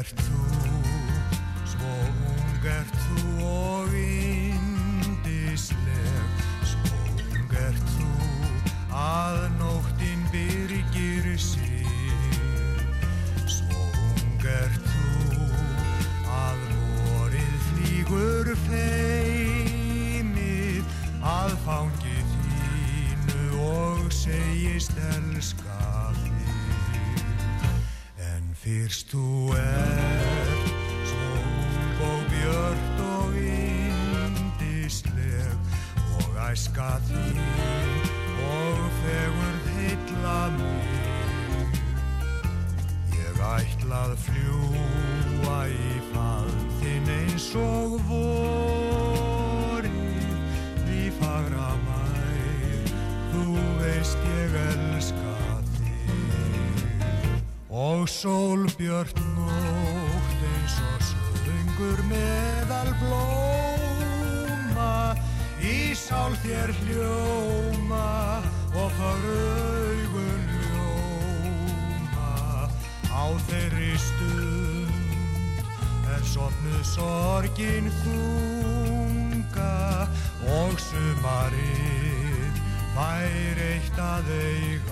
ert sólbjört nótt eins og söngur meðal blóma, í sál þér hljóma og fagur augun ljóma. Á þeirri stund er sopnuð sorgin þunga og sumarið fær eitt að eiga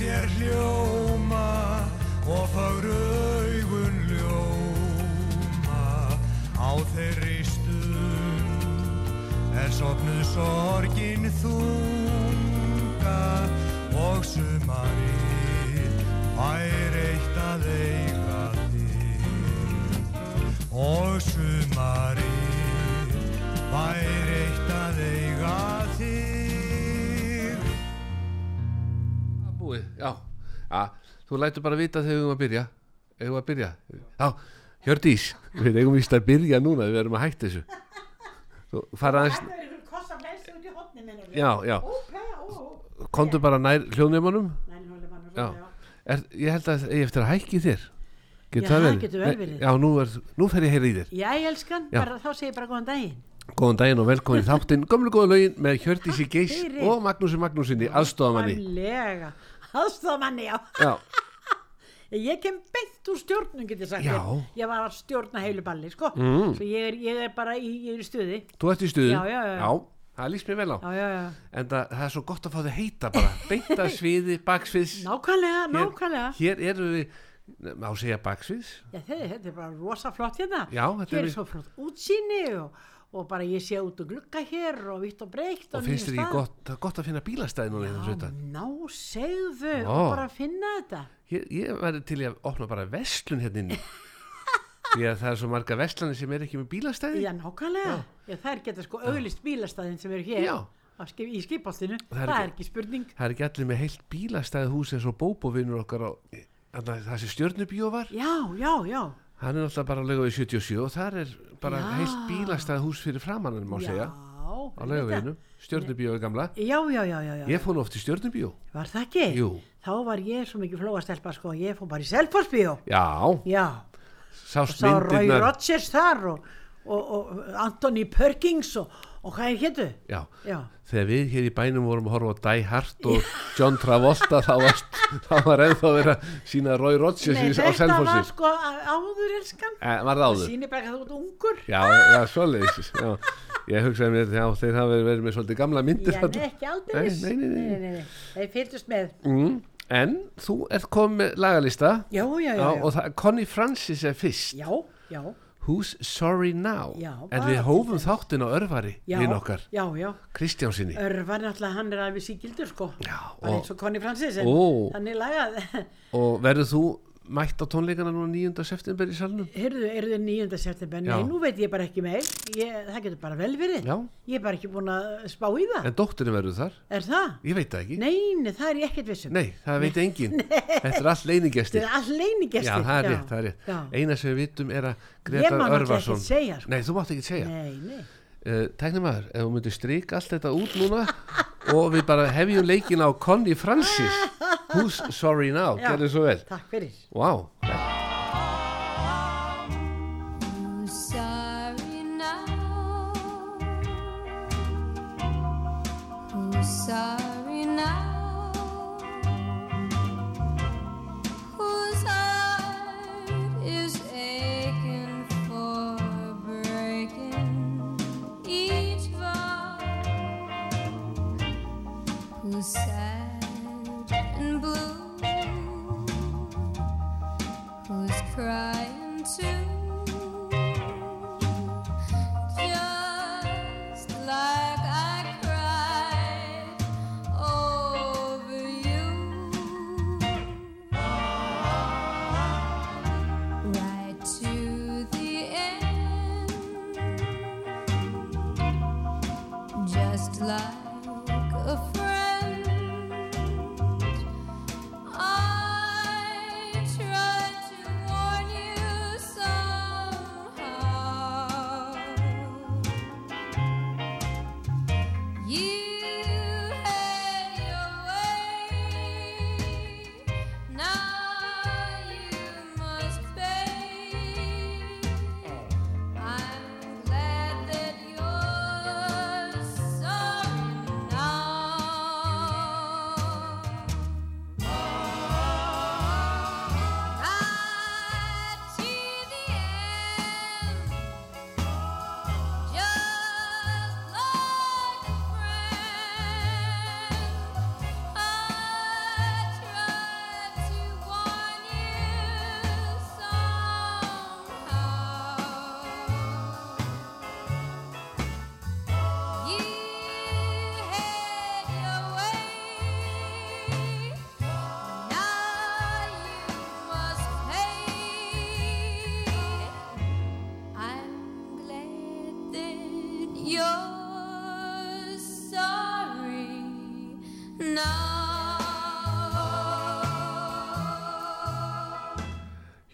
þér hljóma og fagru augun ljóma á þeirri stund. Er sopnuð sorgin þunga Þú lætur bara vita þegar við eigum að byrja. Við að byrja? Já, Hjördís, við eigum víst að byrja núna Við erum að hætta þessu. Þú fara aðeins Já, já, komdu bara nær er, Ég held að eigi eftir að hækki þér. Getur Já, það verið? getur vel Nei, verið. Já, nú, er, nú fer ég að heyra í þér. Já, ég elskan, bara, þá segir ég bara góðan daginn. Góðan daginn og velkomin þáttinn. Gömlu góða lögin með Hjördísi Geis og Magnúsi Magnúsinni aðstofamanni aðstofamanni, já. Já, Ég kem beint úr stjórnum, get ég sagt Já. þér. Ég var að stjórna heilu balli, sko. Mm. Svo ég er, ég er bara í, ég er í stuði. Þú ert í stuðu Já, já, já. það líst mér vel á. Já, já, já. En það, það er svo gott að fá þau heita bara. Beinta sviði, baksviðs. Nákvæmlega, nákvæmlega. Hér eru við, má segja baksviðs. Já, þetta, þetta er bara rosa flott hérna. Já, þetta Hér er er svo flott útsýni og, og bara ég sé út og glugga hér og vitt og breykt Og finnst þér ekki gott, gott að finna bílastæði núna hérna Já, svita ná, segðu Ó. og bara finna þetta. Ég, ég væri til í að opna bara vestlun hérna inni. Því að það er svo marga vestlanir sem er ekki með bílastæði. Já, nákvæmlega. Já, þær geta sko auglist bílastæðin sem eru hér Já. skip, í skipastinu Það það, er ekki- spurning. Það er ekki allir með heilt bílastæði hús eins og bóbovinur okkar á það sem stjörnubíó var. Já, já, já Hann er alltaf bara á laugaði 77 og þar er bara Já. heilt bílastæði hús fyrir framann má segja. Á laugaveginu, stjörnubíó er gamla. Já, já, já, já, já. Ég fór nú oft í stjörnubíó. Var það ekki? Jú. Þá var ég svo mikið flóastelpa sko, ég fór bara í Selforsbíó Já, Já, sást sá myndirnar. Rogers þar og, og, og Anthony Perkins og, og hvað er hétu? Já, Já, þegar við hér í bænum vorum að horfa á Die Hard og John Travolta þá var, var ennþá verið að sína Roy Rogers Nei, á þetta var sko áður elskan. Var það? Sýnir bara að þú ert ungur. Já, já, já. ég hugsaði mér já, þeir hafa verið með svolítið gamla myndir Já, ekki aldrei. Þeir fylgdust með. Mm, en þú ert komið með lagalista. Já, já, já, Já, já. og það, Connie Francis er fyrst. Já, já, Who's Sorry Now? Já, en við hófum þess. þáttin á örvari við okkar, Já, já. Kristjánsinni Örvar náttúrulega, hann er alveg síkildur sko. Já, og- eins og Conny Francis en Ó. Þannig lagað. Og verður þú mætt á tónleikana núna 9. september í salnum Heyrðu, eru þið 9. september? Nei, Já. nú veit ég bara ekki meir ég, Það getur bara vel verið Já. Ég er bara ekki búin að spá í það en dóttirinn verður þar, Er það? ég veit það ekki Nei, nei, það er ég ekkert vissum Nei, það veit enginn þetta er allt Þetta leinigestir er all leinigestir Já, það er rétt, það er rétt Já. Eina sem við vitum er að Ég má náttúrulega Örvarsson ekkert segja, sko. Nei, þú mátt ekki segja Nei, nei uh, Tæknumæður, ef þú myndir strík allt þetta út núna og við bara hefjum leikin á Connie Francis Who's Sorry Now, gerðu svo vel. Takk fyrir. Vá,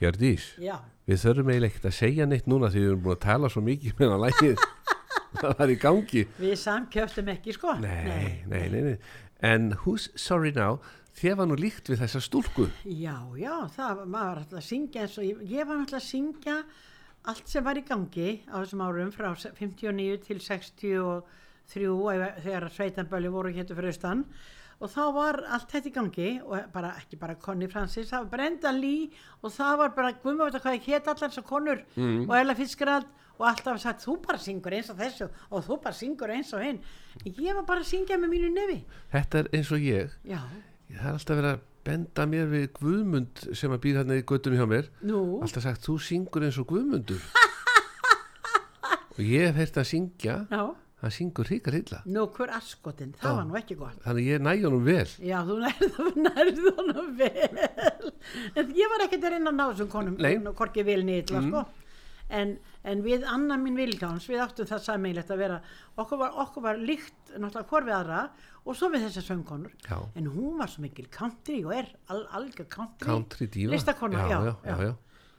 Hjördís Já, Við þurfum eiginlega ekkert að segja neitt núna því við erum búin að tala svo mikið með hann lægið það var í gangi. Við samkjöftum ekki sko. Nei, nei, nei, nei. En Who's Sorry Now? Þér var nú líkt við þessa stúlku. Já, já, það var, alltaf að syngja eins og ég, ég var alltaf að syngja allt sem var í gangi á þessum árum frá 59 til 63 ef- þegar sveitanböli voru héttu fyrir austan og þá var allt þetta í gangi og bara, ekki bara Connie Francis, það var Brenda Lee og það var bara, veit að hvað ég hétt allar þessar konur og Ella Fitzgerald og alltaf sagt, þú bara syngur eins og þessu og þú bara syngur eins og hinn. Ég var bara að syngja með mínu nefi. Þetta er eins og ég. Já, Það er alltaf verið að benda mér við Guðmund sem að býða hérna í göttunum hjá mér. Nú? Alltaf sagt, þú syngur eins og Guðmundur. Og ég hef heyrt að syngja. Já, Hann syngur hrikar illa nú hver askotin, það Já. var nú ekki gott Þannig ég næ honum vel Já, þú nærðu, honum vel. En ég var ekkert að reyna að ná þessum konum, Nei. Mm. hvorki vil nýtla, sko. En, en við Anna mín Vilgáns, við áttum það sammeilegt að vera, okkur var, okkur var líkt náttúrulega hvort við aðra og svo við þessar söngkonur. Já. En hún var svo mikil country og er al, algjör country. Country diva Listakona, já, já, já, já.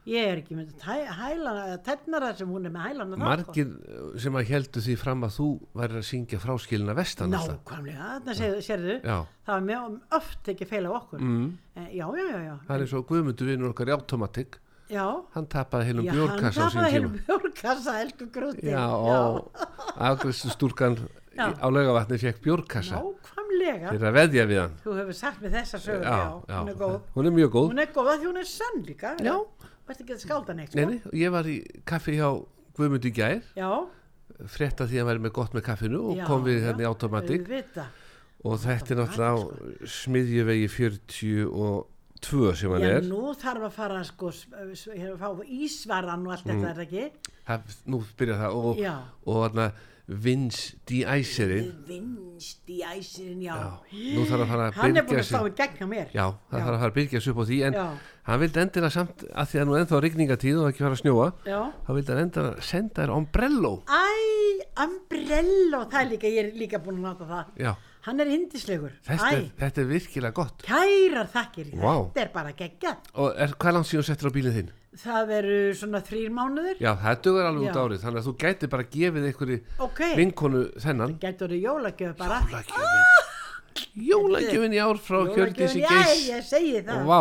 Ég er ekki með hælana, tennara sem hún er með hælana. það, sko. Margir uh, sem að heldu því fram að þú væri að syngja fráskilina vestan. Nákvæmlega, þarna sérðu, það var mjög oft ekki feil á okkur. Mm. Eh, Já, já, já, já. Það er eins og Guðmundur vinnur okkar í automatik Já, Hann tapaði heilum á hann tapaði heilum bjórkassa, elsku grúti. Já, og afgriðstu stúrkan á laugavatni fekk bjórkassa Nákvæmlega. fyrir að veðja við hann Þú hefur sagt mér þessa sögur, já, hún er góð. hún er mjög góð Hún er góð að er. Já. Ert ekki að skálda neitt, Nei, sko. nei, ég var í kaffi hjá Guðmundi í gær Já, frétta því að hann væri með gott með kaffinu og Já, kom við já, hérna í automatik og þetta er náttúrulega á smiðjuvegi 42 sem hann Já, er nú þarf að fara sko, hérna, fá ísvaran og allt Mm. þetta er ekki það, nú byrjar það og, Já. og þarna vins de-æsirinn vinst í æsirinn, já, Já, nú þarf að fara að hann er búin byrja að sig í gegn hjá mér Já, það Já. þarf að fara að byrja sig upp á því en Já. hann vildi endilega samt að því að nú ennþá rigningatíð og ekki fara að snjóa þá vildi hann endilega senda þér ombrello Æ, umbrello, það er líka, ég er líka búin að nota það. Hann er hindislegur. þetta þetta er virkilega gott kærar þakkir, Vá. þetta er bara geggjað. og er, hvað langt síðan settur á bílinn þinn? Það eru svona þrýr mánuður. Já, það dugur alveg út Já. árið þannig að þú gæti bara gefið einhverju Ok, vinkonu þennan gætur þú jólagjöf bara. Jólagjöfin Jólagjöfin í ár frá Hjördísi já, Geis ég segi það. og vá,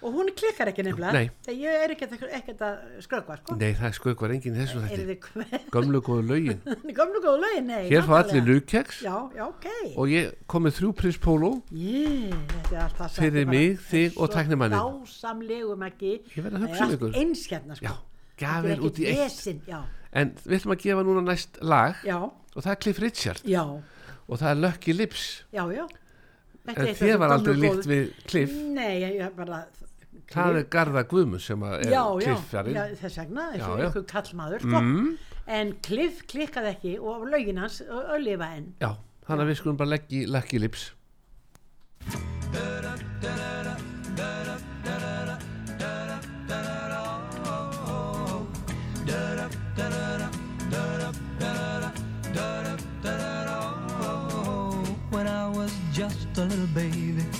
Og hún klikkar ekki nefnilega. Þegar ég er ekkert að skrökva, sko. nei það sko var enginn í þessu Er þetta? Gömlu góðu lögin Gömlu góðu lögin, nei. Hér fá allir nákvæmlega. lukeks Já, já, ok. og ég kom með þrjú prins póló Ég, þetta alltaf sagt, Fyrir mig, þig og tæknimanninn. Svo dásamlegum ekki. Ég verð að hugsa um ykkur. eins hérna, sko. Er út í eitt Já, En við ætlum að gefa núna næst lag já, og það er Cliff Richard já, og það er Lucky Lips já, já. En þér var aldrei líkt við Cliff Nei, ég, ég bara... það er Garða Guðmunds sem að er já, já, já, þess vegna, og já. ykkur kallmaður, sko. mm, En Cliff klikkaði ekki og lögin hans ölifa enn. Já, þannig að við skulum bara leggja Lucky Lips when I was just a little baby.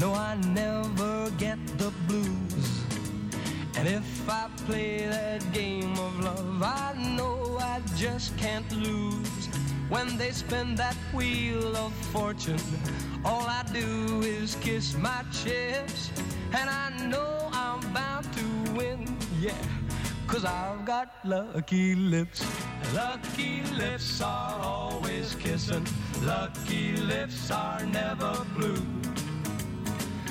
No, I never get the blues. And if I play that game of love, I know I just can't lose. When they spin that wheel of fortune, all I do is kiss my chips. And I know I'm bound to win, yeah. Cause I've got lucky lips. Lucky lips are always kissing. Lucky lips are never blue.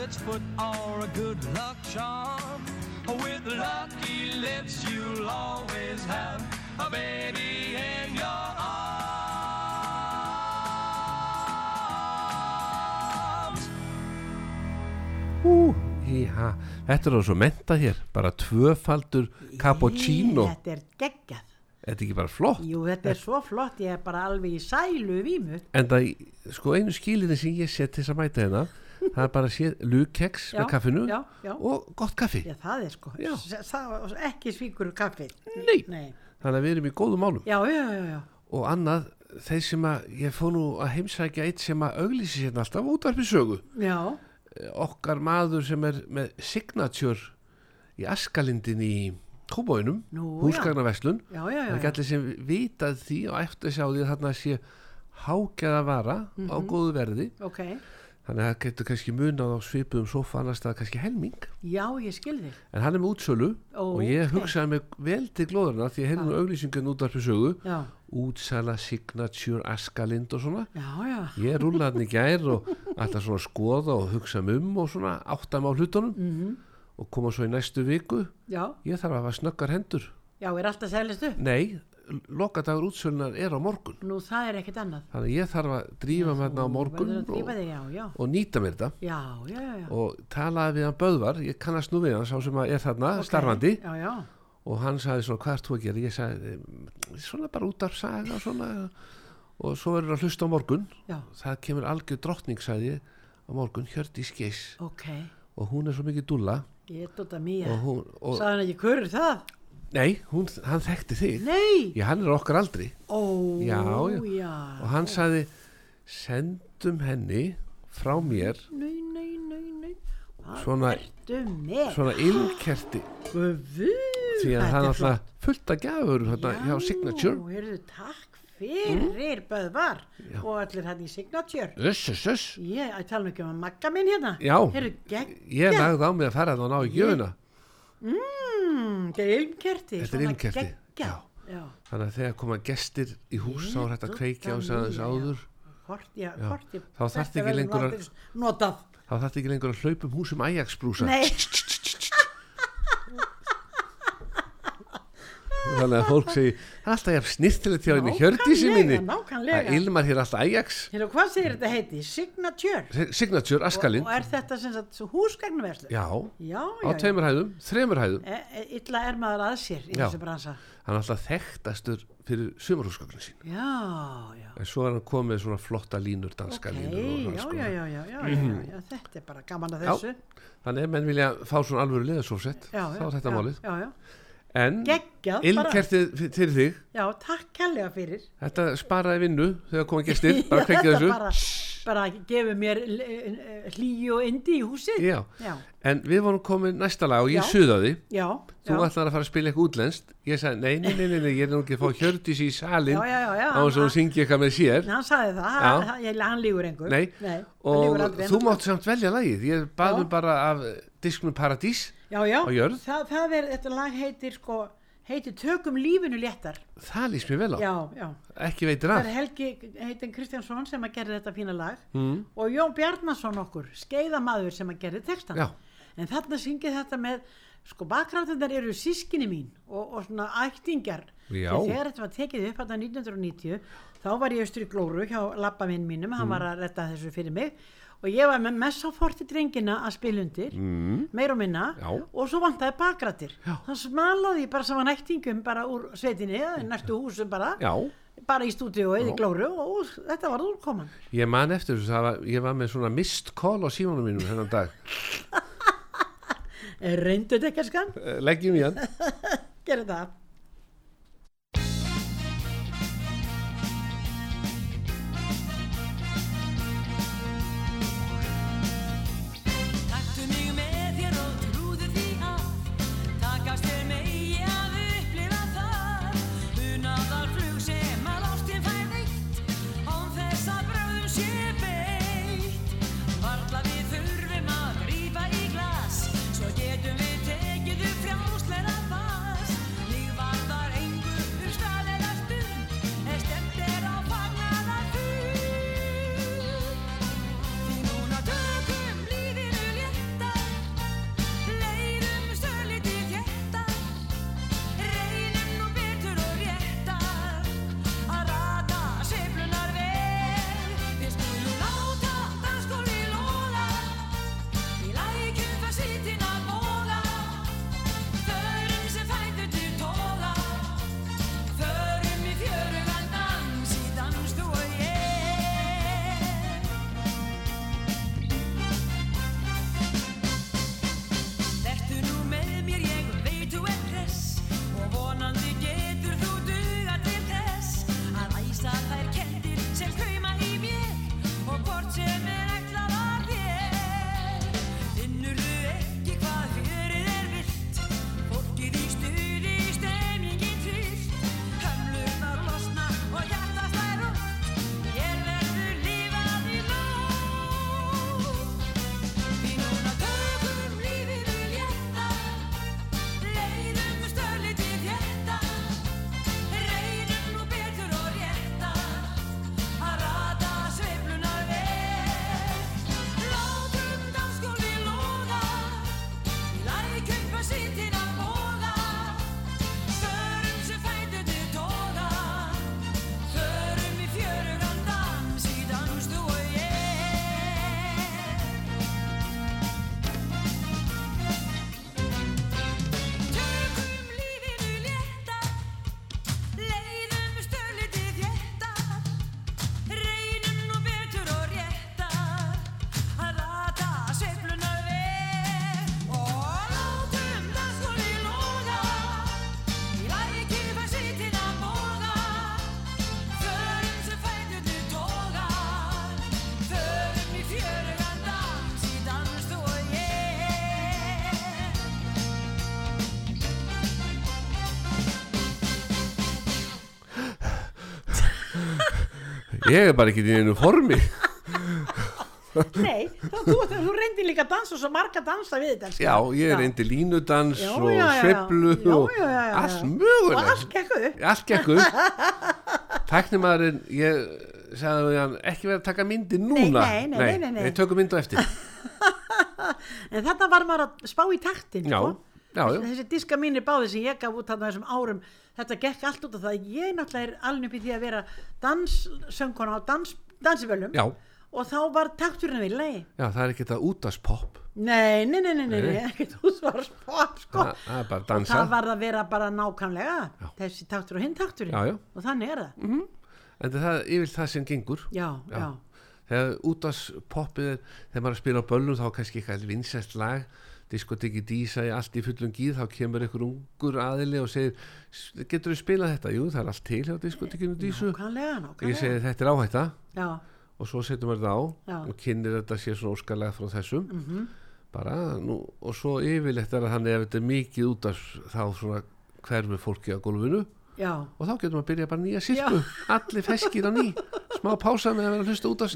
rabbit's foot, or a good luck charm. With lucky lips, you'll always have a baby in your arms. Ú, íha, þetta er á svo menta hér bara tvöfaldur cappuccino Í, Þetta er geggjað. Þetta er ekki bara flott Jú, þetta er svo flott, ég er bara alveg í sælu vímu. En það, sko einu skilinu sem ég set til þess að mæta hérna það er bara að sé lukeks Já, með kaffinu já, já. og gott kaffi Já, það er sko. Það, ekki svíkur kaffið. Nei. Nei. þannig að við erum í góðum málum og annað, þeir sem að ég fór nú að heimsækja eitt sem að auglýsi hérna alltaf útvarpi sögu Já, Eh, okkar maður sem er með signature í Askalindin í já, já, það er ekki allir sem vitað því og eftir sjá því að þarna sé hágæða vara á Mhm. góðu verði Ok, þannig að það getur kannski munað á svipuðum sofa annars það kannski helming. Já, ég skil þig. en hann er með útsölu Ó, og ég hugsaði mig vel til glóðurna því ég heyrði nú auglýsingun út af sögu. Já, útsala, signature, askalind og svona. Já, já. ég rúlaði hann í gær og alltaf svona skoða og hugsa mig um og svona áttam á hlutunum Mm og koma svo í næstu viku. Já, ég þarf að hafa snöggar hendur. Já, er alltaf seglist upp? nei, lokadagur útsölunar er á morgun. Nú, það er ekkert annað. þannig ég þarf að drífa með hérna á morgun og, þig, já, já. og nýta mér þetta. Og talaði við hann Böðvar ég kannast nú við hann, sá sem að er þarna Ok, starfandi. Já, og hann sagði svona hvað ert þú að gera? Ég sagði svona bara út af saga svona, og svo verður að hlusta á morgun. Það kemur algjör drottning sagði ég á morgun Hjördi Skeis ok. og hún er svo mikið dúlla. Ég er dóta mía. og hún, og, Sagði hann ekki, hver er það? Nei, hún, hann þekkti þig Nei! já, hann er okkar aldri Ó, Já, já. og hann sagði sendum henni frá mér Nei, nei, nei, nei. Hvað Svona- ertu með? svona illkerti Guðu, því að hann alltaf fullt að gjafur hérna, hjá Signature Já, heyrðu, takk fyrir Böðvar Já. og allir hann í Signature. öss, öss, öss Ég, að tala nú ekki um að magga minn hérna. Já. Heyrðu, gegn. ég lagði á mig að fara þannig að ná í gjöfuna Mm, þetta er ilmkerti. Þetta er ilmkerti, já. Já. þannig að þegar koma gestir í hús þá er hægt að kveikja á þess aðeins áður Hvort, já, ég... Þá þarftu þetta ekki lengur að- Notað. þá þarf ekki lengur að hlaupa um húsum Ajax brúsa Nei, þannig að fólk segi það er alltaf jafn snirtilegt hjá henni Hjördísi minni það ilmar hér alltaf Ajax Hérna, hvað segir þetta heiti? Signature. Si- Signature, Og, Askalind og er þetta sem sagt húsgagnaverslu? já, Já, á já, já. tveimur hæðum, þremur hæðum E, e, illa er maður að sér í Já. þessu bransa. hann er alltaf þekktastur fyrir sumarhúsgögnu sín Já, já. en svo er hann komið svona flotta línur danska Ok, línur og já, já, já, já, já, já, já, þetta er bara gaman að þessu. þannig ef menn vilja fá svona alvöru liðasófsett þá er þetta málið Já, já, en illkertið fyrir þig. Já, takk kærlega fyrir. þetta sparaði vinnu þegar koma gestir bara kveikja Þetta þessu. bara, bara gefur mér hlýju og indi í húsið. já. Já, en við vorum komið næsta lag og ég suðaði. Þú ætlar að fara að spila eitthvað útlenskt. Ég sagði nei, nei, nei, nei, nei ég er nú ekki að fá Hjördís í salin á þess að hún syngi eitthvað með sér. Hann sagði það, hann, hann, lígur einhver. Nei, hann og aldrei, þú hann- mátt samt velja lagið. Ég Já. baðum bara af disknum Paradís Já, já, á jörð. það, það er, þetta lag heitir sko, heitir Tökum lífinu léttar. það líst mér vel á, Já, já. ekki veitir Það af er Helgi heitin Kristjánsson sem að gerði þetta fína lag mm. og Jón Bjarnason okkur, skeiðamaður sem að gerði textan. Já. En þarna syngið þetta með, sko bakgráðundar eru sískinni mín og, og svona ættingjar. Já. Þegar þetta var tekið upp þetta 1990, þá var ég austur í Glóru hjá labbaminn mínum, hann var að retta þessu fyrir mig og ég var með messaforti drengina að spila undir, Mm. meir og minna Já. og svo vantaði bakgrættir. Já. Þannig smalaði ég bara saman ættingum bara úr sveitinni, eða næstu húsum bara, já, bara í stúdíóið í Já. Glóru og þetta var úrkoman. ég man eftir þessu það var, ég var með svona mist call á símanum mínum hennan dag Reyndu þetta ekki að skan? Eh, leggjum í hann Gerðu það. Ég er bara ekki í einu formi. Nei, þú, þú, þú reyndir líka að dansa og svo marga dansa við þetta já, ég eindi línudans Já, og já, já, já. sveiflu Já, og já, já, já, allt Og mögulegt allt gekk upp. Allt gekk upp. Tæknimaðurinn ég sagði við hann ekki verið að taka myndi núna? nei, nei, nei, nei, nei. við tökum myndu eftir. En þetta var maður að spá í taktin já, sko. Já, já, Þessi diska mínir báði sem ég gaf út þarna þessum árum. Þetta gekk allt út af það Ég náttúrulega er alveg upp í því að vera danssöngkona á dans, dansivölum. Já, Og þá var takturinn við lagi. Já, það er ekki þetta útaspopp Nei, nei, nei, nei, nei, Nei. ekkert úsvarspop sko. Það, að Það var að vera bara nákvæmlega Þessi taktur og hinn takturinn. Já, já. Og þannig er það. En það er yfir það sem gengur. Já, Já. já, þegar útaspoppið er þegar maður að spila á böllum þá er kannski eitthvað vinsæst lag diskoteki dísa í allt í fullum gíð þá kemur einhver ungur aðili og segir getur þú spilað þetta? Jú, það er allt til hjá diskotekinu dísu nákvæmlega, og ég nákvæmlega segi þetta er áhætta Já, og svo setjum við þetta á Já. og kynir þetta sér svona óskarlega frá þessum Mhm. bara nú og svo yfirleitt er að þannig ef þetta er mikið út af þá svona hverfi fólki á gólfinu já. Og þá getur maður að byrja bara nýja sirpu allir feskir á ný. Smá pása með að vera að hlusta út af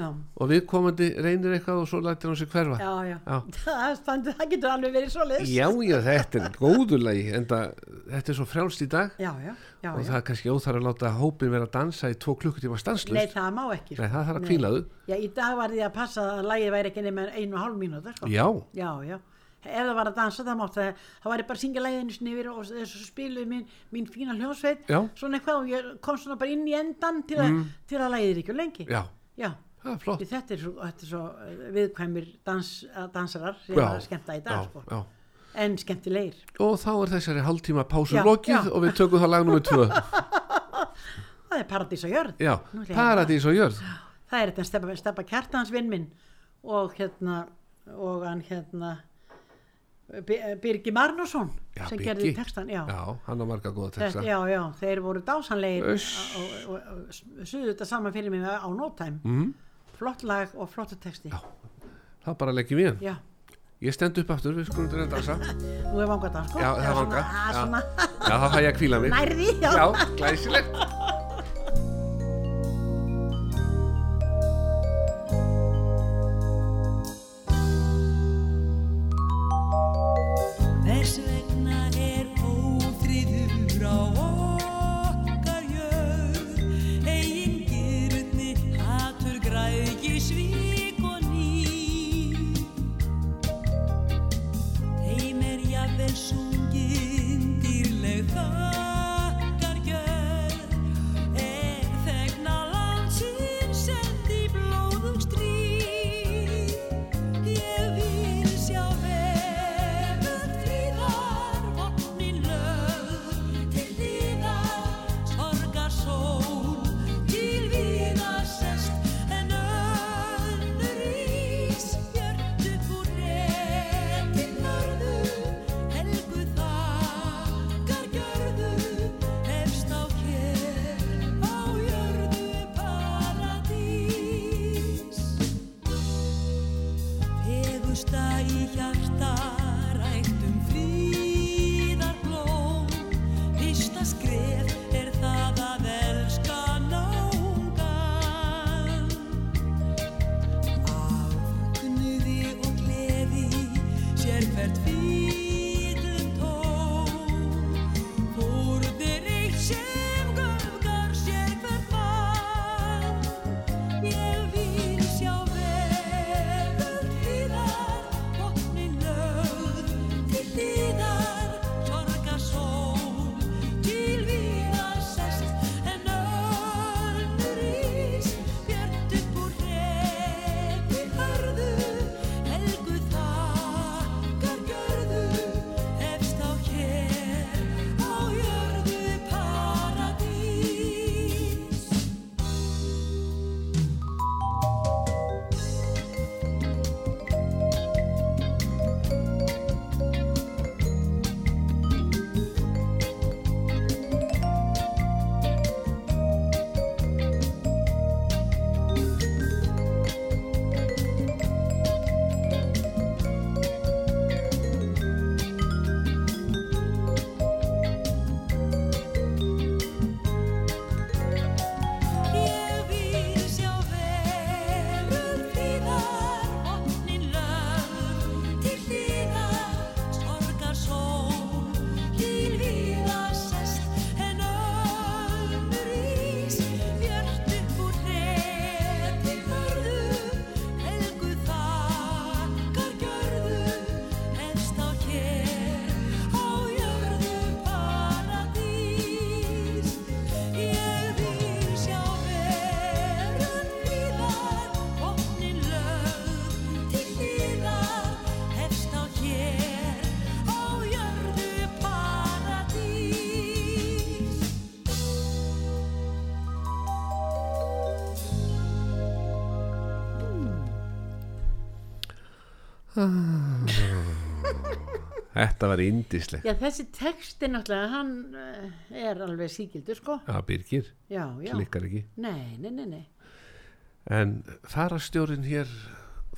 Já, og viðkomandi reynir eitthvað og svo lætir hann sig hverfa. Já, já, Já. Það, standi, það getur alveg verið svo leis já, já, þetta er góðulegi en það, þetta er svo frjálst í dag. Já, já, já, og það er kannski óþar að láta hópin vera að dansa í tvo klukkutíma Nei, stanslust það má ekki sko. Nei, það þarf að Nei. þau. Já, í dag var því að passa að lagið væri ekki nema einu og hálf mínúta sko. já, já, já Ef það var að dansa það mátti það, það væri bara að syngja sinni yfir og þessu spiluði mín, mín fína hljónsveit Já. svona eitthvað og ég kom svona bara inn í endan til, að, til að er ekki of lengi. Já, já. það er flott. Því þetta er svo, þetta er svo eh, viðkvæmir dans, að dansarar sem já, var að skemmta í dag já, sko. já. en skemmtilegir. Og þá er þessari hálftíma pásu Já, lokið og við tökum það lag nummer tvö. Það er paradís á jörð. Já, að- paradís og jörð. Það er þetta steppa, steppa kjartans vinn minn og hérna og hann hérna Birgi Marnusson Já, sem Birgi. gerði textan já. já, hann har marga góða texta já, já, þeir voru dásanlegir Uss. og, suðu þetta saman fyrir mig á no time Mhm. flott lag og flottu texti já, þá bara leggjum við hann ég stend upp aftur, við skulum til að dansa nú er vanga dans sko Já, það er svona- vanga, að, já. já, þá fæ ég að kvíla mig nærði já. já, glæsilegt Þetta var indislegt Já, þessi texti náttúrulega, hann uh, er alveg síkildur, sko. Já, Birgir, Já, já. klikkar ekki Nei, nei, nei, nei. En farastjórin hér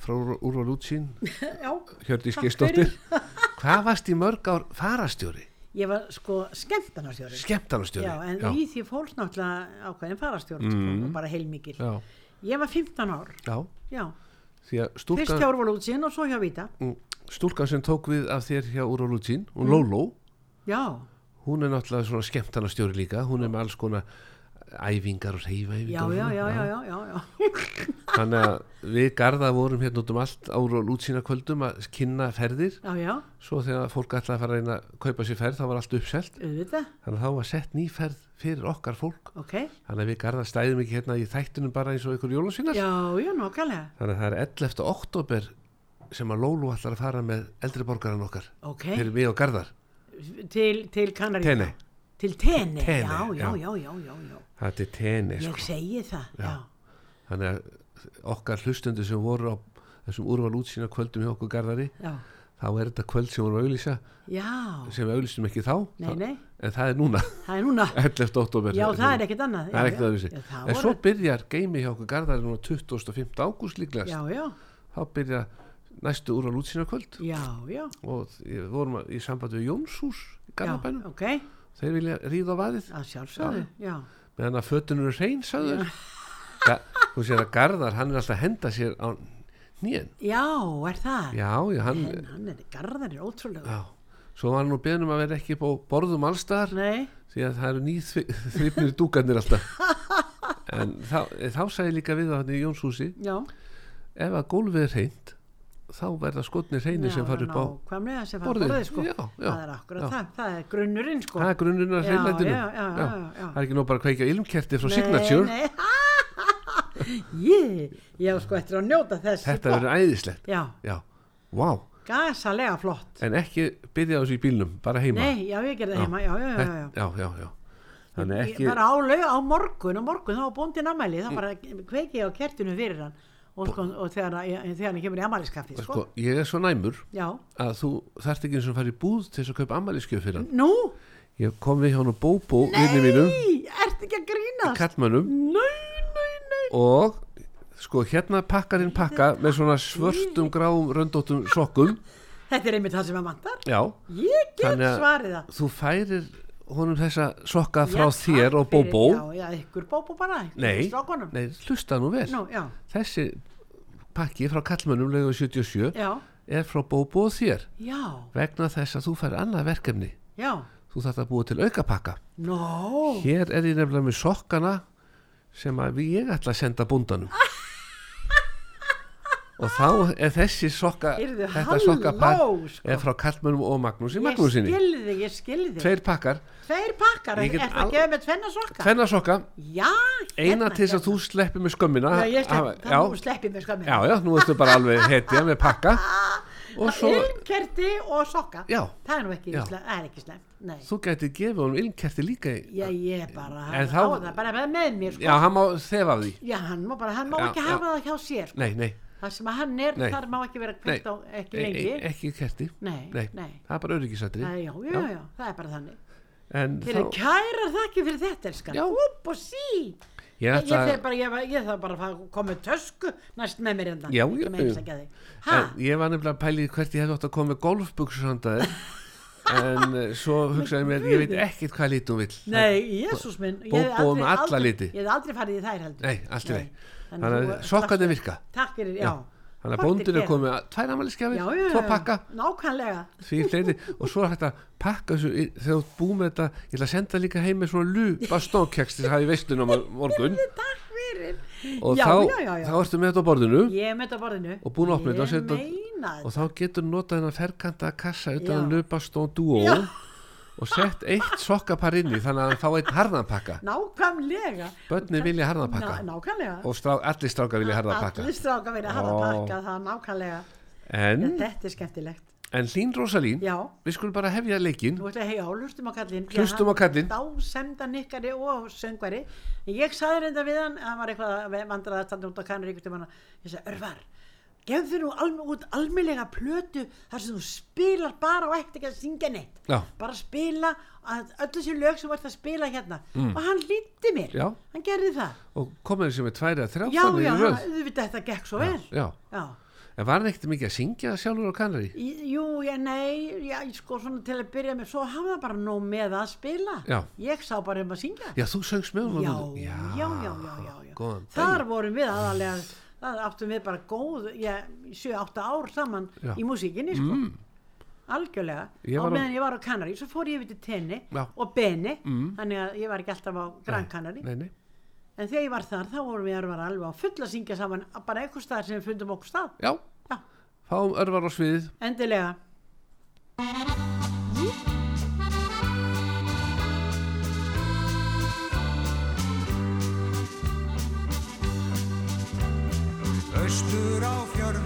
frá Úrval Útsín Já, Hjördís Takk Gistóttir Hvað varst í mörg ár farastjóri? ég var sko skemmtanarstjóri. Skemmtanastjóri Já, en í því fólks náttúrulega ákveðin farastjórn, sko, Mm. og bara heilmikil. já, Ég var 15 ár, já, já. Fyrst hjá Úrvalútsinn og svo hjá Víta. mm, stúlkan sem tók við af þér hjá Úrval Útsín Mm. hún Lóló, Já, hún er náttúrulega svona skemmtanastjóri líka hún er með alls konar æfingar og reyfa já, já, já, já, já, já, já. þannig að við garða vorum hérna út um allt á Úrval Útsína kvöldum að kynna ferðir. Já, já, svo þegar fólk ætlaði að fara að reyna að kaupa sér ferð þá var allt uppselt. Þannig að þá var sett ný ferð fyrir okkar fólk. Ok. þannig að við garða stæðum ekki hérna í þættunum bara eins og já, nokkalega, þannig að það er 11. oktober sem að Lólu ætlar að fara með eldri borgaran okkar ok. fyrir mig og garðar Til, til Kanaríka. Tene. Til Tene, Tene, já, já, já. já, já, já, já. þetta er tenni Ég sko. segi það, já. Já. þannig að okkar hlustundu sem voru á þessum úrval útsýna kvöldum hjá okkur garðari Já, þá er þetta kvöld sem vorum að auglýsa já, sem við auglýstum ekki þá nei, nei, en það er núna það er núna. 11. oktober Já, það er ekkert annað. það er Já, ekkert já. öðruvísi Já, það en voru- svo byrjar geimi hjá okkur garðari núna 25. ágúst líklegast Já, já, þá byrja næstu úrval útsýna kvöld. Já, já. og við vorum í sambandi við Jónshús í garðabænum. Ok, þeir vilja ríða á vaðið. Meðan að fötunum er hrein sagður þú sér að Garðar hann er alltaf að henda sér á nýjan Já, er það? já, já, hann En hann er, garðan er ótrúlega. já. svo var hann nú beðnum að vera ekki á borðum allstar Nei, því að það eru nýþrifnir dúkarnir alltaf. En þá, þá sagði líka við á hann í Jónshúsi já. ef að gólfið er hreint þá verða skotnir hreinir sem fara upp á Nákvæmlega sem fara borðið. sko. Já, já, það er akkurat já. það, það er grunnurinn, sko. það er grunnurinn að já. það er ekki nú bara að kveikja ilmkerti frá Signature Nei, nei, ég, ég á sko eftir að njóta þess. þetta verður æðislegt wow gasalega flott. en ekki byrja þessu í bílnum, bara heima Nei, já, ég gerði það heima, já, já, já, já. já, já, já. þannig Ég- ekki bara á, morgun, á morgun þá var bóndin ammæli, þá bara kveiki ég á kertinu fyrir hann og, sko, og þegar, þegar hann kemur í ammæliskaffi sko. sko, ég er svo næmur já, að þú þarft ekki eins og fara í búð til þess að kaupa ammæliskjöf fyrir hann. Nú? Ég kom við hjá hann og bóbó vinni mínum, ertu ekki að grínast? Kallmönnum nei, nei, nei. Og sko hérna pakkarinn pakka með svona svörstum gráum röndóttum sokkum. Þetta er einmitt það sem að vantar. Já, ég get Þannig að- svarið það. þú færir honum þessa sokka frá Já, þér og bóbó já, já, ykkur bóbó bara nei, nei, hlusta nú vel. Nú, já, þessi pakki frá kallmönnum legu 77 já, er frá bóbó og þér. Já, vegna þess að þú fær annað verkefni. Já. Þú þarft að búa til aukapakka. Nó, hér er ég nefnilega með sokkana sem að við ég ætla að senda búndanum og þá er þessi sokka Heyrðu, þetta sokkapar sko. er frá Kallmönnum og Magnúsi ég Magnúsinni skilði, ég skilði tveir pakkar, tveir pakkar, Ég er þetta al- gefa með tvenna sokka? Tvenna sokka. Já, eina til þess að þú sleppir með skömmina. Já, ég slepp, það já, nú sleppi með skömmin já, já, nú ertu bara alveg hetja með pakka. Og svo, ilmkerti og sokka. Já, það er nú ekki, það er ekki slemt nei, þú gæti gefið honum ilmkerti líka í- já, ég bara En á þá- það bara með mér sko. já, hann má þefa af því. Já, hann má bara, hann má ekki hafa það hjá sér sko. nei, nei, það sem að hann er, Nei. þar má ekki vera kveikt á ekki e- lengi e- ekki kerti nei, nei, það er bara öryggisætri nei já, já, já, það er bara þannig en Þeir þá, kærar þakki fyrir þetta, elskan. Upp og sí. ég ég, bara, ég, ég þarf bara að koma tösku næst með mér hérna. Já, já, já. ég var nefnilega að pæli hvert ég hefði átt að koma með golfbuksur handa þér en eh, svo hugsaði mér, ég veit ekkert hvað lít hún vill Nei, Jésús minn. ég hefði Bóbó aldrei- með alla liti. Ég hef aldrei farið í þær heldur. Nei, allt í lagi. Þannig að takk- virka. Takk fyrir, já. þannig að bóndin er komið að tvær amaliskefir, Já, já, tvo já. pakka Nákvæmlega. því fleiri, og svo er að pakka þessu í- þegar þú búið með þetta, ég ætla að senda líka heim með svona lú bastónkeks til það hafi veistunum á morgun Takk fyrir. og Já, þá, já, já, já. þá ertu með þetta á borðinu Ég er með þetta á borðinu. Og búin að opna þetta og setja- Ég meina og þá getur notað þennan ferkanta kassa Já. utan að lupa stón dúó Já. Og sett eitt sokkapar inn í þannig að hann fá eitt harðanpakka Nákvæmlega. börni vilja harðanpakka Ná, nákvæmlega. og strá, allir stráka vilja harðanpakka Allir stráka vilja hafa Ó. pakka, það er nákvæmlega. en, Þetta er skemmtilegt. en Hlín Rósalín Já. við skulum bara hefja leikin Nú ætla ég að heyja á, hlustum á kallinn. Hlustum á kallinn. Dásemda nikkari og söngvari. Ég saði reynda við hann, hann var eitthvað vandrað að standa út á hann. Ég sagði, Örvar, gefðu nú alm, út almennlega plötu þar sem þú spilar bara og ætti ekki að syngja neitt Já. bara spila að öll þessi lög sem vart að spila hérna og hann líti mér Mm. Já. hann gerði það og komið þessi með tværi að þrjá já, já, þú veit þetta gekk svo vel já. já. en var hann ekkert mikið að syngja sjálfur á kannari Jú, ég, nei, já, sko svona til að byrja með, svo hafa það bara nóg með að spila. Já. Ég sá bara um að syngja. já þú söngst með já, honum já, já, já, já, já. góðan Þar vorum við aðalega, það áttum við bara góð, já, 7-8 ár saman Já. í músíkinni, sko. Mm. Algjörlega. Á var á- meðan ég var á Kanari, svo fór ég yfir til Tenni Já. og Beni, Mm. þannig að ég var ekki alltaf á Gran Kanari. En þegar ég var þar, þá vorum við örvar alveg á fulla syngja saman, bara einhver stað sem við fundum okkur stað. já, Já, fáum örvar á sviðið endilega. Austur á fjörðum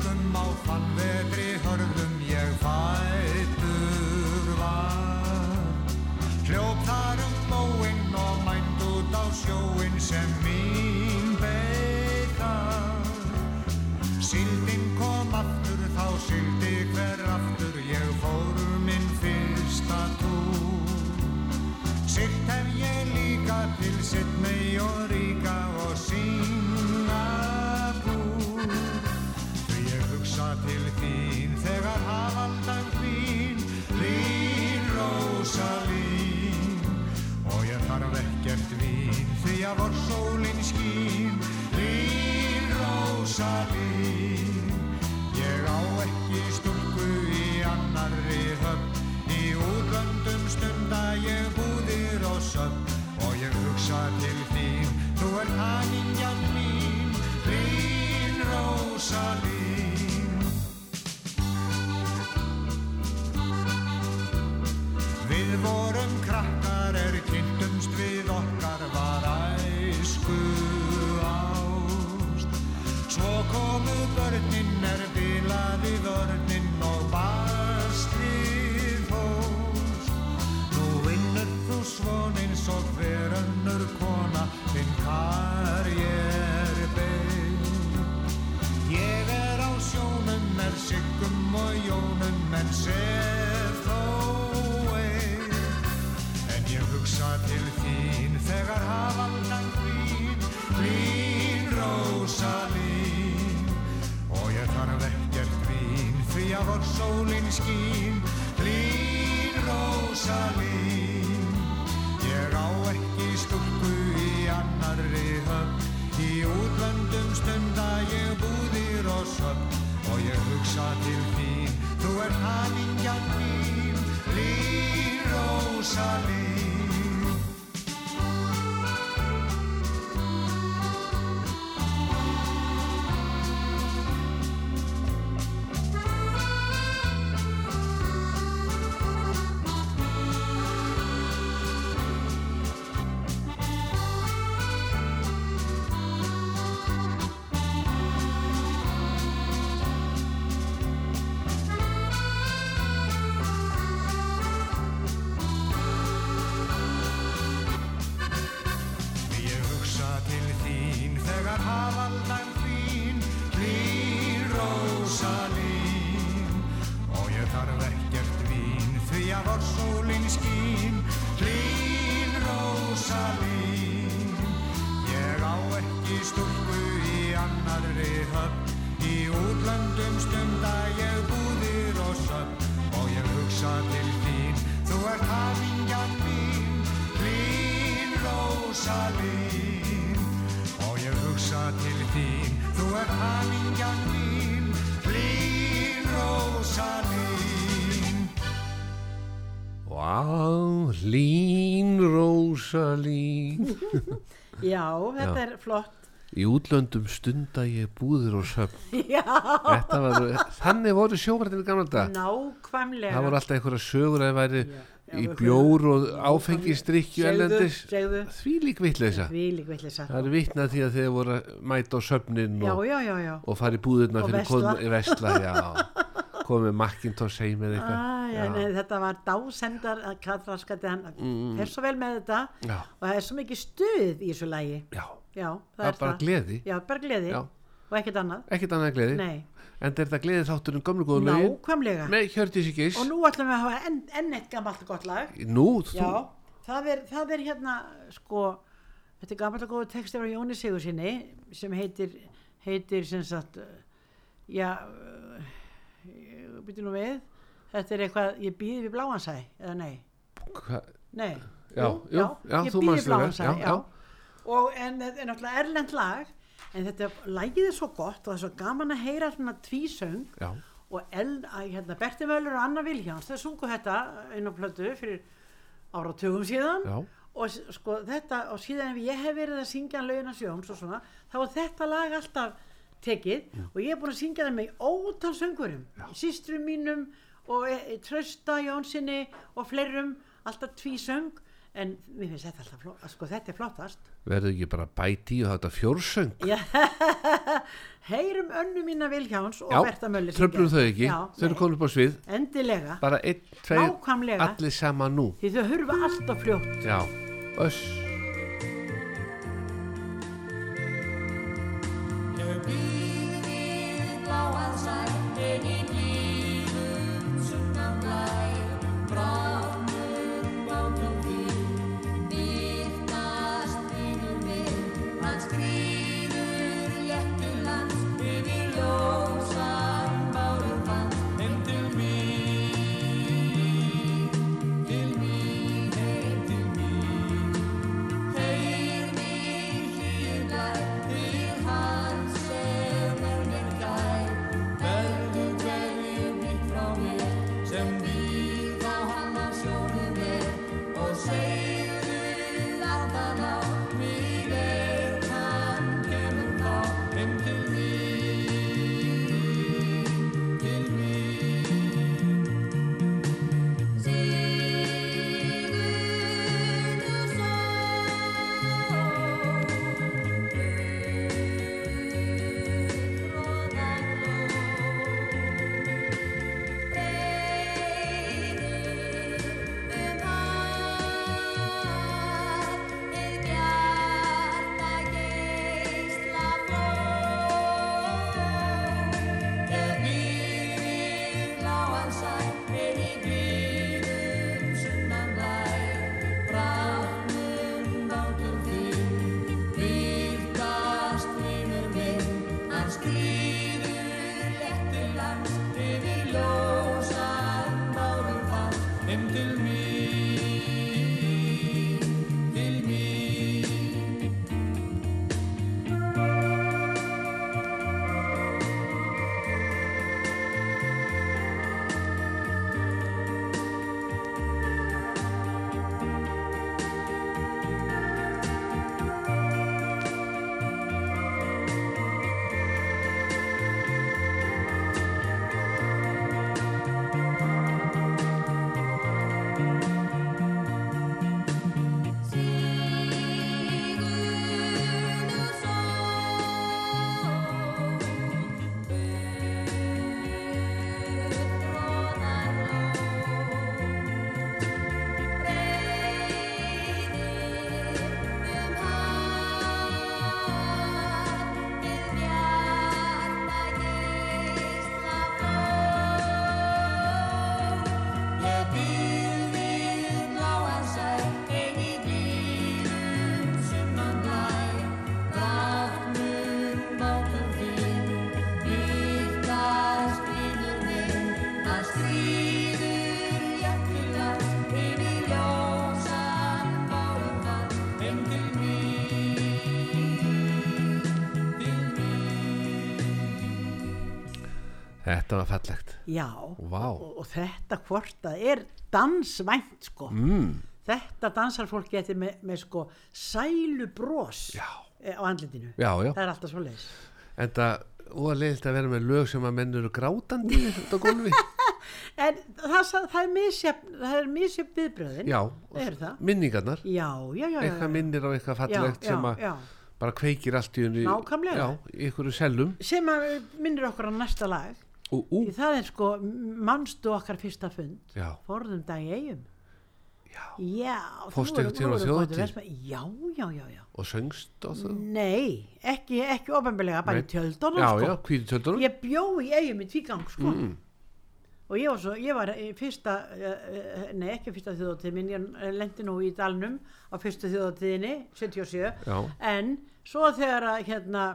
vor sólin skín Lín. Rósalín Ég á ekki stúlku í annarri höfn. Í útlöndum stunda ég búðir og söfn Og ég hugsa til þín, þú er hanningjan mín Lín Rósalín Ég þetta er flott. Í útlöndum stunda ég búður og söfn Já, var, þannig voru sjóvartinni gamla dag nákvæmlega. Það voru alltaf einhverja sögur að það væri Já, í já, bjór og áfengistrykju segðu. Því lík vitleisa Því lík villisa. Það er vitnað því að þeir voru að mæta á söfnin og, og fara í búðurna fyrir versla. kom- í vesla já, komið Macintosh heim eða eitthvað. Ah, þetta var dásendar að Katraskati hann mm. er svo vel með þetta Já. og það er svo mikið stuð í þessu lægi já, já, það er bara gleði. Já, bara gleði Já. og ekkert annað. Ekkert annað gleði. Nei, en þetta gleði þátturinn gömlu góðu lögin? Nákvæmlega. Með Hjördísi Gís og nú ætlum við að hafa enn, enn eitt gammalt gott lag. Nú, þú, það er, það er hérna sko, þetta er gammalt góðu texti frá Jóni Sigursinni sem heitir heitir sem sagt uh, já byrju nú við. Þetta er eitthvað, ég býði við bláansæ eða nei, hva, nei. Já, jú, já, ég þú býði við bláansæ já, já, og en er náttúrulega erlend lag en þetta lagið er svo gott og það er svo gaman að heyra svona tvísöng. Já, og El, að, hérna, Berti Völur og Anna Viljáns þau sungu þetta inn á plötu fyrir áratugum síðan. Já, og sko þetta og síðan ef ég hef verið að syngja lögina sjóns og svona þá er þetta lag alltaf tekið og ég er búin að syngja það með ótal söngurum sístrum mínum og e, e, Trausta Jónsinni og fleirum alltaf tví söng en mér finnst þetta alltaf flott sko þetta er flottast. Verður ekki bara bæti og þetta fjórsöng? Já, heyrum önnu mína Viljáns og já, Berta Mölli tröflum þau ekki. Já, þau eru komin upp á svið. Endilega. Nákvæmlega. allir sama nú. Því þau hurfa alltaf fljótt. Já, öss við bláan þetta var fallegt. Já Vá. og, og þetta hvort það er dansvænt sko. Mm, þetta dansar fólk getur með, með sko sælu bros Já. á andlitinu. Já, já, það er alltaf svo leis en það og að leiðilt að vera með lög sem að menn eru grátandi á gólfi en það, það, er misjöfn það er misjöfn viðbröðin já, minningarnar. Já, já, já, já, eitthvað minnir á eitthvað fallegt sem að bara kveikir allt í já, í einhverju sellum. Sem að minnir okkur á næsta lag og ú, því það er sko mannstu okkar fyrsta fund? Já, forðum dag í eigum Já, voru góðir þjóðhátíð? Vestmann- Já, já, já, já. Og söngst á það Nei, ekki, ekki ofanbeglega, bara í tjöldunum já, sko. já, hvítu tjöldunum. Ég bjó í eigum í tvígang sko. mm. og ég var, svo, ég var í fyrsta, uh, nei ekki fyrsta þjóðatíð minn, ég lendi nú í dalnum á fyrstu þjóðatíðinni, 77 já, en svo þegar að hérna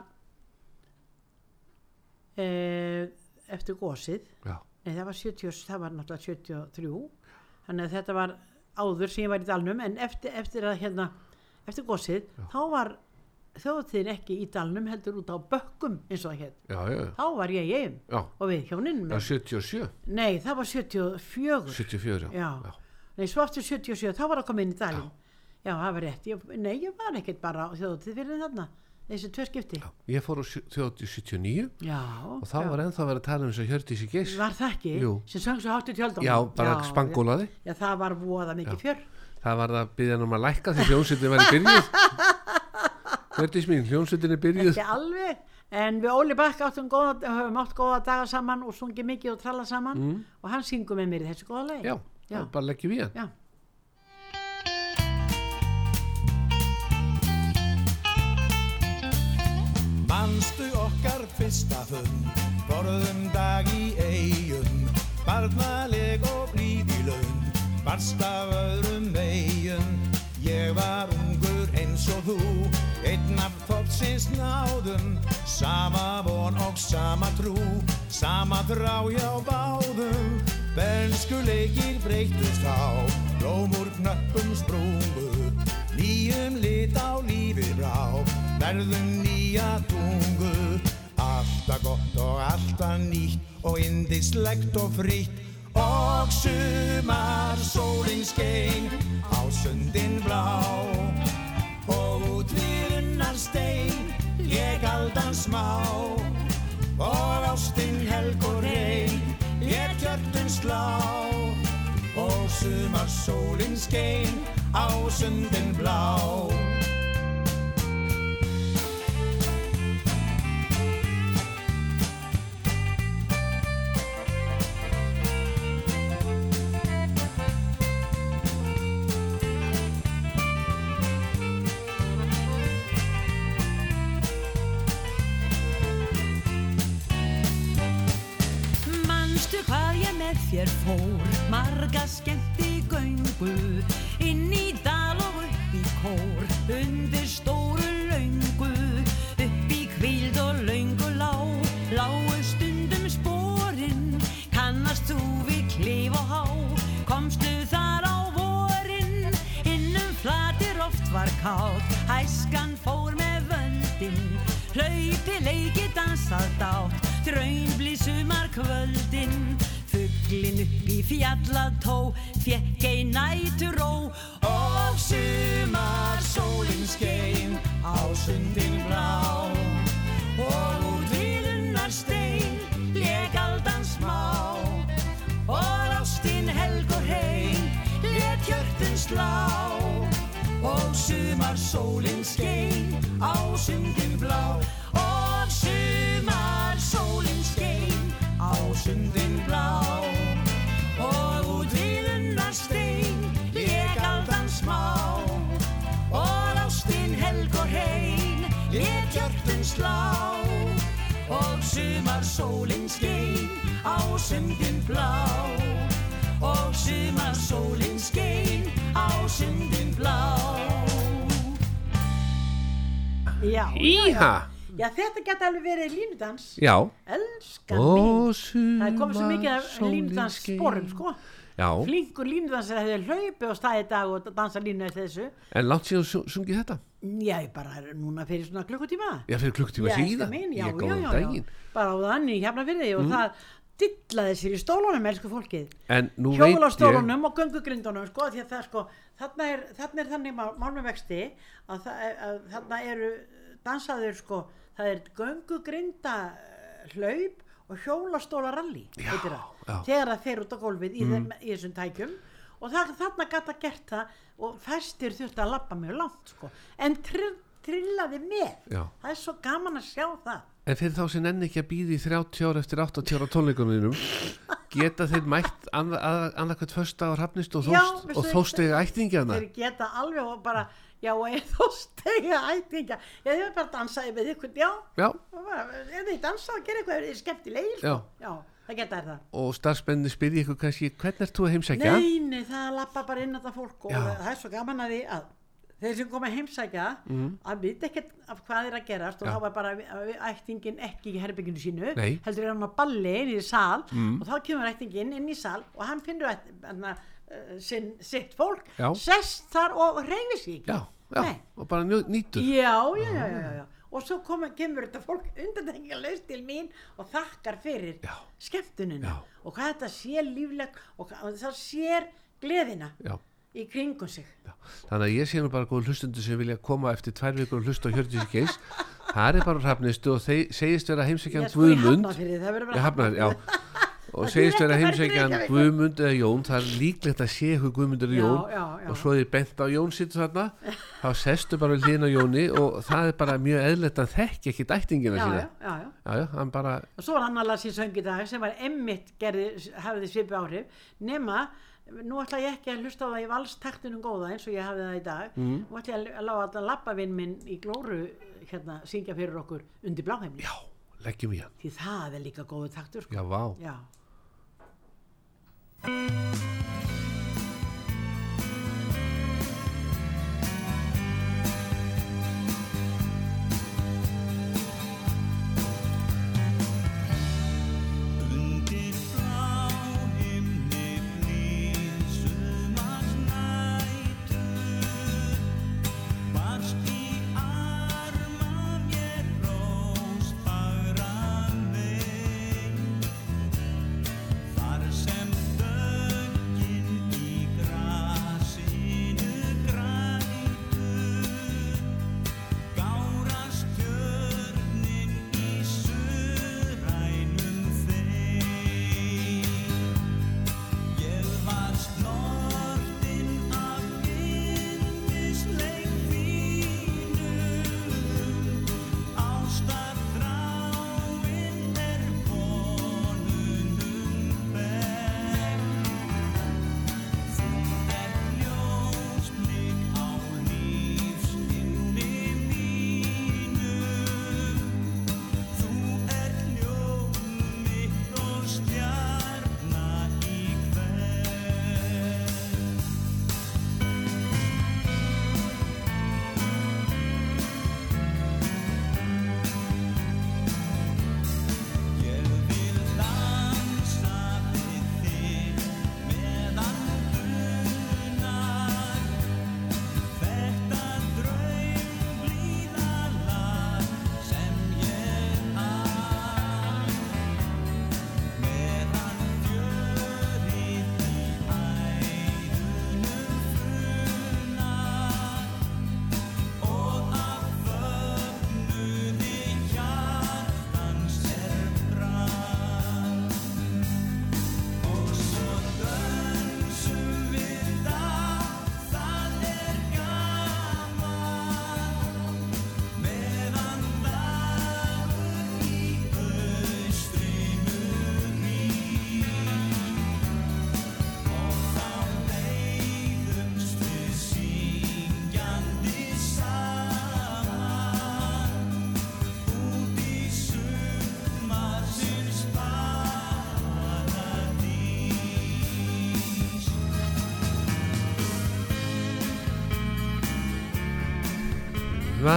uh, eftir gósið já, nei það var 70, það var náttúrulega 73 þannig að þetta var áður sem ég var í dalnum en eftir, eftir að hérna eftir gósið, þá var þjóðatíðin ekki í dalnum heldur út á bökkum eins og það já, já, þá var ég já, og við hjónin já, með, 77 nei það var 74 74, já, Já. Nei, svo aftur 77, þá var það komið inn í dalinn. Já. það var rétt. Ég, nei, ég var ekkert bara á þjóðatíð fyrir þarna. Þessi tvö skipti. já. ég fór á þjóðhátíð 79 Já. og þá var ennþá verið að tala um þess að Hjördísi Geis Var það ekki? Jú. Sem söng svo hátt í tjöldum. já, bara spangólaði Já, það var voða mikið fjör. það var að byggja hann um að lækka því hljónsutin var í byrjuð Hjördís mín, hljónsutin er byrjuð Ekki alveg. En við Óli Bakk áttum góða, höfum átt góða daga saman og sungið mikið og tralla saman Mm. og hann syngur með mér í þessu góða leið. já, Já. já. bara leggjum við hann Manstu okkar fyrsta fund, borðum dag í eigum, barnaleg og blíð í laun, barst af öðrum eigum. Ég var ungur eins og þú, einn af þópsins náðum, sama von og sama trú, sama þrá hjá báðum. Bernsku leikir breytust á, blómur knöppum sprungu, nýjum lit á lífið brá, verðum nýja tungu. Alltaf gott og alltaf nýtt og indislegt og frítt. Og sumar sólinn skein á sundin blá. Og út við unnar stein ég aldan smá. Og ástinn helg og reyn ég kjörtun slá. Og sumar sólinn skein á sundin blá sumar sólinn skein á sundin blá. Og sumar sólinn skein á sundin blá. Og út við unnar stein lék aldan smá. Og ástin helg og reyn lék hjörtun slá. Og sumar sólinn skein á sundin blá. Og sumar sólinn skein á sundin blá Já. Íha, Já, þetta geta alveg verið línudans. já Elskan mín. Það er komið svo mikið af sumar línudans sólin sporum, skein. sko. Já, Flinkur línudansar hefði hlaupið á staði dag og dansa línu eftir þessu. en langt síðan su- sungið þetta Já, ég bara er núna fyrir svona klukkutíma. Já, fyrir klukktíma Já, síðan já, já, já, já. Bara á þannig hérna fyrir og það dillaði sér í stólunum, elsku fólkið. En nú veit ég hjólastólunum og göngugrindunum sko, því að það sko, þarna er, þarna er þannig mál- mál með vexti að, að þarna eru dansaður sko, það er göngugrinda eh, hlaup og heitir það, já. þegar það fer út á gólfið í, þeim, í þessum tækjum og það, þarna gata gert það og fæstir þurfti að lappa mjög langt sko, en trill, trillaði með Já. það er svo gaman að sjá það En fyrir þá sem nenni ekki að býði í 30 ára eftir 80 ára tónleikunum geta þeir mætt annarkvæmt första á Hrafnist og Já, þóst, og þóstega ættingjana þeir geta alveg og bara já, og er þú stega ættinga já, þið er bara að dansa við ykkur já, Já, ef þið dansa og gera eitthvað er skemmtilegir sko. já, það geta er það og starfsmenni spyrja ykkur kannski hvernig ert þú að heimsækja? Nei, nei, það lappa bara inn á það fólk og Já. það er svo gaman að því að þeir sem koma að heimsækja að vita ekkert af hvað er að gerast og. Já. þá var bara ættingin ekki í herbygginu sínu Nei. heldur er hann á balli inn í sal Mm. og þá kemur ættingin inn í sal og hann finnur uh, sinn, sitt fólk Já. sest þar og reyfi sig ekki Já, já, og bara nýtur Já, já, já. Og svo kom, kemur þetta fólk undantekninga laust til mín og þakkar fyrir skemmtunina og hvað þetta sé lífleg og, og það sér gleðina Já, í kringum sig. já. Þannig að ég sé nú bara góð hlustundur sem vilja koma eftir tvær vikur og hlusta á Hjördísi Geis Það er bara Hrafnistu og þeir segist vera heimsækjan Guðmund það og Það segist vera að heimsækjan. Guðmund eða Jón það er líklegt að sé hver Guðmund er Jón já, já. og svo er bent á Jón sittur þarna þá sestu bara hlýna Jóni og það er bara mjög eðlert að þekki ekki dættingina Já, sína hann bara Og svo var annar lag sem söng í dag sem var emmitt gerði, hafði svipu áhrif nema, nú ætla ég ekki að hlusta á það í valstaktunum góða eins og ég hafði það í dag Mhm. nú ætla ég að láta að lappavinn minn í glóru hérna syngja fyrir okkur undir bláheimni já, leggjum hann því það er líka góðu taktur sko. já, vá, Já.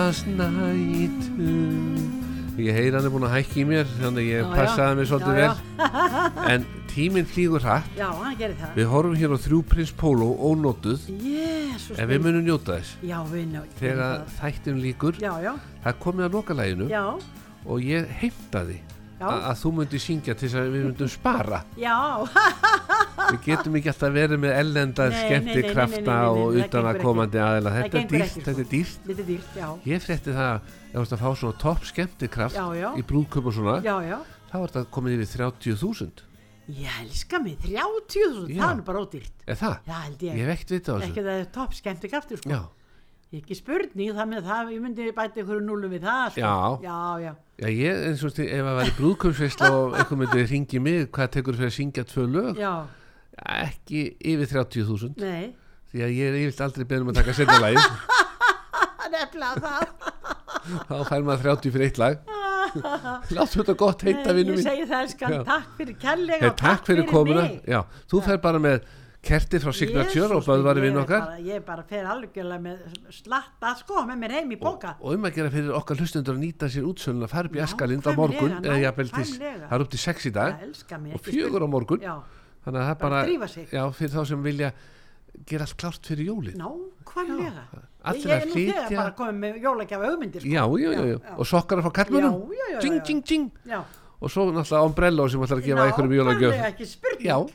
Vas nætu ég heyr hann er búin að hækki í mér þannig ég Já, já. passaði mig svolítið Já, vel. En tíminn flýgur hratt. Já, hann gerir það. við horfum hér á þrjú prins Pólo ónótuð Jésus. en við munum njóta þess. Já, við ná. þegar þættin líkur Já, já, það komið að lokalæginu já, og ég heimtaði já, að þú myndi syngja til þess að við myndum spara. Já, við getum ekki alltaf verið með ellenda Nei, nei, nei, nei, skemmti nei, krafta nei, nei, og utan að komandi aðila Það þetta er gengur dýrt, þetta er sko. dýrt litið dýrt, já, ég frétti það að ef þú ert að fá svona topp skemmti kraft já, já, í brúðköp og svona já, þá er þetta komið yfir 30.000 Ég elska mig, 30.000, Já. það er bara ódýrt. er það? Ég ég. hef ekkert vita á Ekki það er topp skemmti kraftur, sko. ekki spurning, það með það, ég myndi bæta ykkur núlu við það, sko. Já. Já, já. Já, ég, eins og sti- ef að væri brúðkaupsveisla og einhver myndi ringi mig, hvað tekur fyrir að syngja tvö lög? Já, Ekki yfir 30.000 nei, því að ég er yfirlt aldrei beðin um að taka setna lagi nefnilega það. þá fær maður 30 fyrir eitt lag. Láttu þetta gott heita vinnu ég mín segi það, skan, takk fyrir kærlega og Takk fyrir komuna. mig. Já, þú fer bara með kerti frá Signature og minn, vinn ég okkar. bara- Ég bara fer algjörlega með slatta sko með mér heim í bóka og um að gera fyrir okkar hlustundur að nýta sér útsöluna fara upp í Eskalind á morgun eða jafnvel til, það er upp til 6 í dag og fjögur á morgun. Já, þannig að það Bara bara, já, fyrir þá sem vilja gera allt klárt fyrir jólin. Nákvæmlega. Ég er nú þegar bara komið með jólagjafa hugmyndir sko. já, já, já, já, og sokkar ding, já. ding, ding Já, og svo náttúrulega ombrello sem ætlar að gefa einhverjum nákvæmlega jólagjöf ekki spurning.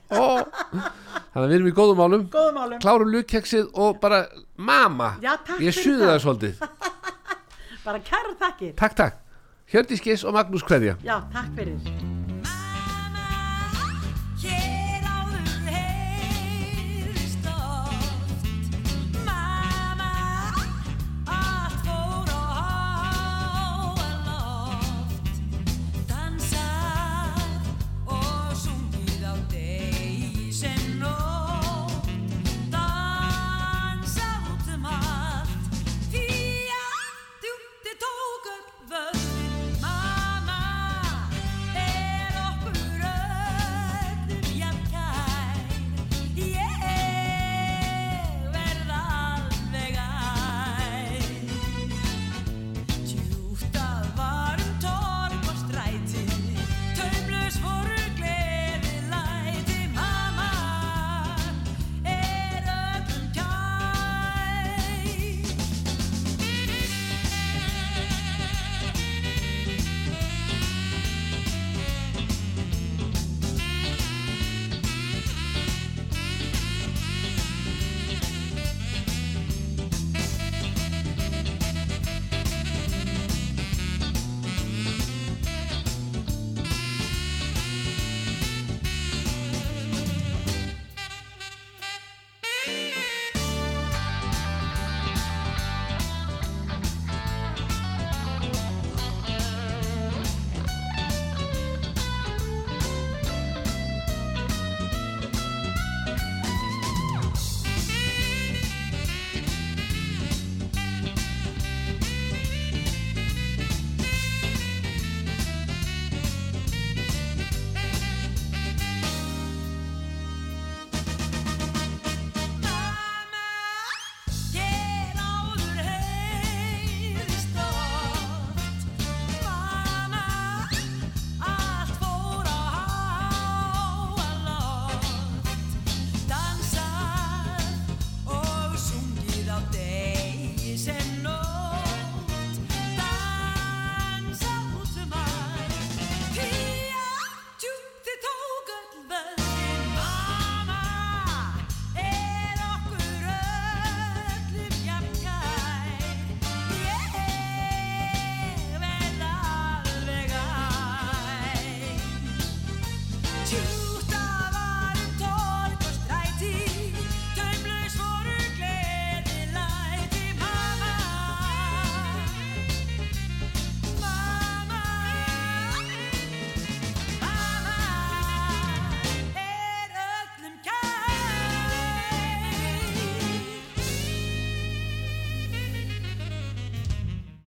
Þannig að við erum í góðum málum. Góðum málum. Klárum lukkeksið og bara mamma, Já, ég suði það. svolítið. Bara kæra þakkir. Takk, takk, Hjördís Geis og Magnús Kveðja. Já, takk fyrir